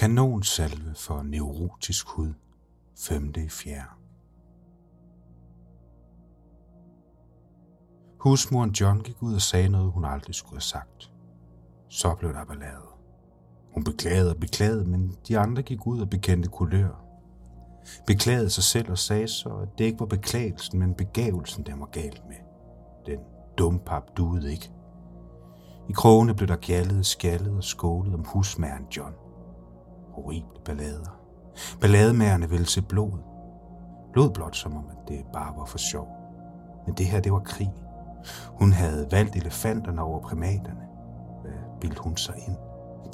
Kanonsalve for neurotisk hud. 5. i 4. Husmoren John gik ud og sagde noget, hun aldrig skulle have sagt. Så blev der ballade. Hun beklagede og beklagede, men de andre gik ud og bekendte kulør. Beklagede sig selv og sagde så, at det ikke var beklagelsen, men begavelsen, der var galt med. Den dumpap duede ikke. I krogene blev der gjaldet, skaldet og skålet om husmæren John. Horrible ballader. Ballademærerne ville se blod. Blod blot som om, at det bare var for sjov. Men det her, det var krig. Hun havde valgt elefanterne over primaterne. Hvad bildte hun sig ind?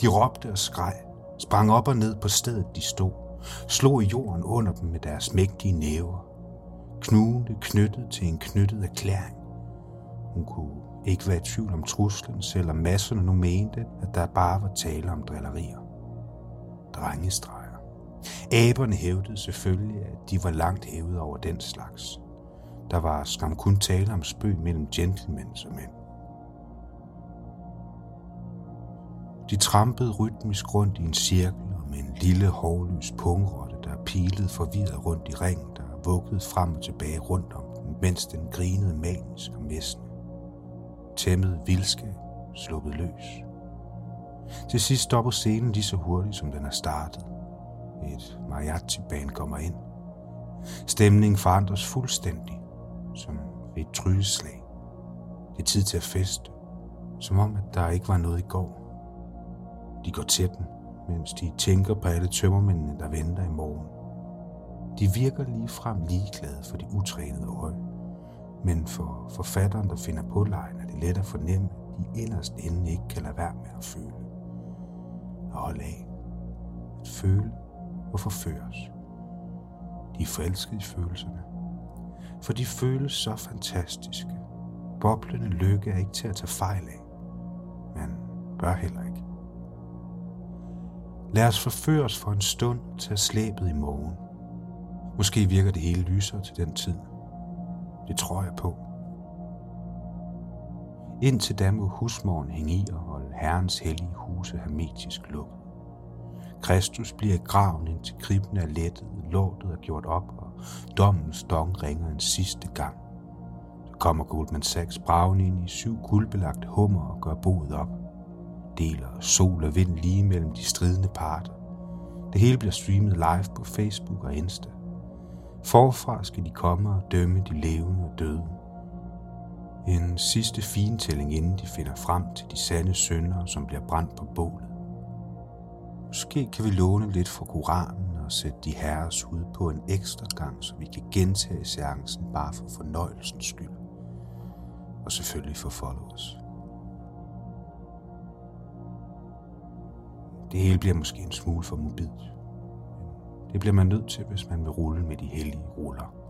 De råbte og skreg, sprang op og ned på stedet, de stod, slog i jorden under dem med deres mægtige næver. Knugende knyttet til en knyttet erklæring. Hun kunne ikke være i tvivl om truslen, selvom masserne nu mente, at der bare var tale om drillerier. Drengestreger. Aberne hævdede selvfølgelig, at de var langt hævet over den slags. Der var skam kun tale om spøg mellem gentlemen og mænd. De trampede rytmisk rundt i en cirkel og med en lille hårløs pungrotte, der pilede forvirret rundt i ringen, der vuggede frem og tilbage rundt om den, mens den grinede manisk og messende. Tæmmet vildskab sluppet løs. Til sidst stopper scenen lige så hurtigt, som den er startet. Et mariachi-band kommer ind. Stemningen forandres fuldstændig, som ved et trylleslag. Det er tid til at feste, som om at der ikke var noget i går. De går til den, mens de tænker på alle tømmermændene, der venter i morgen. De virker lige frem ligeglade for de utrænede øje. Men for forfatteren, der finder på lejen, er det let at fornemme, at de inderst inde ikke kan lade være med at føle. Og holde af. At føle og forføres. De er forelskede i følelserne. For de føles så fantastiske. Boblende lykke er ikke til at tage fejl af. Men bør heller ikke. Lad os forføres for en stund til at slæbet i morgen. Måske virker det hele lysere til den tid. Det tror jeg på. Indtil da må husmoren hænge i og holde herrens hellige huse hermetisk lukket. Kristus bliver i graven indtil kribben er lettet, lortet er gjort op, og dommens dong ringer en sidste gang. Så kommer Goldman Sachs braven ind i syv guldbelagte hummer og gør boet op. Deler sol og vind lige mellem de stridende parter. Det hele bliver streamet live på Facebook og Insta. Forfra skal de komme og dømme de levende og døde. En sidste fintælling, inden de finder frem til de sande syndere, som bliver brændt på bålet. Måske kan vi låne lidt fra Koranen og sætte de herres hud på en ekstra gang, så vi kan gentage seancen bare for fornøjelsens skyld. Og selvfølgelig for followers. Det hele bliver måske en smule for mobilt. Det bliver man nødt til, hvis man vil rulle med de hellige ruller.